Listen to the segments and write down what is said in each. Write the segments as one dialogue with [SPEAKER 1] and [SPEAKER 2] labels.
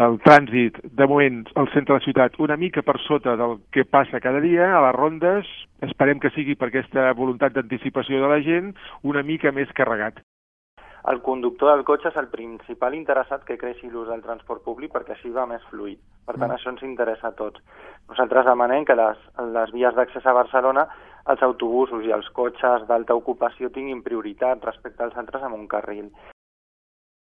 [SPEAKER 1] el trànsit, de moment, al centre de la ciutat, una mica per sota del que passa cada dia, a les rondes, esperem que sigui per aquesta voluntat d'anticipació de la gent, una mica més carregat.
[SPEAKER 2] El conductor del cotxe és el principal interessat que creixi l'ús del transport públic perquè així va més fluid. Per tant, mm. això ens interessa a tots. Nosaltres demanem que les, les vies d'accés a Barcelona, els autobusos i els cotxes d'alta ocupació tinguin prioritat respecte als altres amb un carril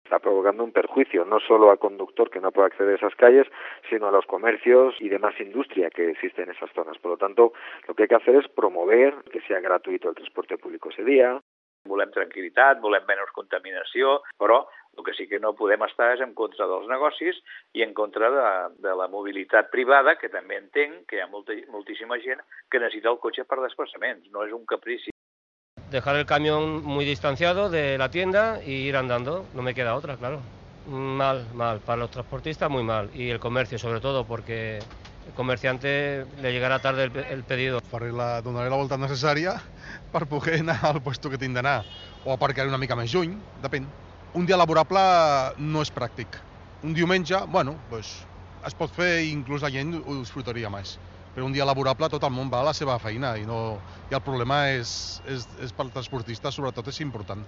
[SPEAKER 3] está provocando un perjuicio no solo al conductor que no puede acceder a esas calles, sino a los comercios y demás industria que existe en esas zonas. Por lo tanto, lo que hay que hacer es promover que sea gratuito el transporte público ese día.
[SPEAKER 4] Volem tranquil·litat, volem menys contaminació, però el que sí que no podem estar és en contra dels negocis i en contra de, de la mobilitat privada, que també entenc que hi ha molta, moltíssima gent que necessita el cotxe per desplaçaments, no és un caprici.
[SPEAKER 5] Dejar el camión muy distanciado de la tienda y ir andando. No me queda otra, claro. Mal, mal. Para los transportistas muy mal. Y el comercio sobre todo, porque el comerciante le llegarà tarde el, el pedido.
[SPEAKER 6] Faré la, donaré la volta necessària per poder anar al puesto que tinc. O aparcaré una mica més lluny, depèn. Un dia laborable no és pràctic. Un diumenge, bueno, pues, es pot fer i inclús la gent ho disfrutaria més però un dia laborable tot el món va a la seva feina i, no, i el problema és, és, és pel transportista, sobretot és important.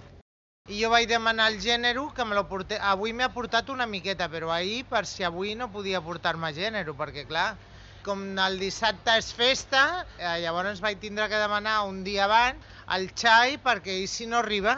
[SPEAKER 7] I jo vaig demanar el gènere que me lo porté... Avui m'ha portat una miqueta, però ahir per si avui no podia portar-me gènere, perquè clar, com el dissabte és festa, eh, llavors vaig tindre que demanar un dia abans el xai perquè ell si no arriba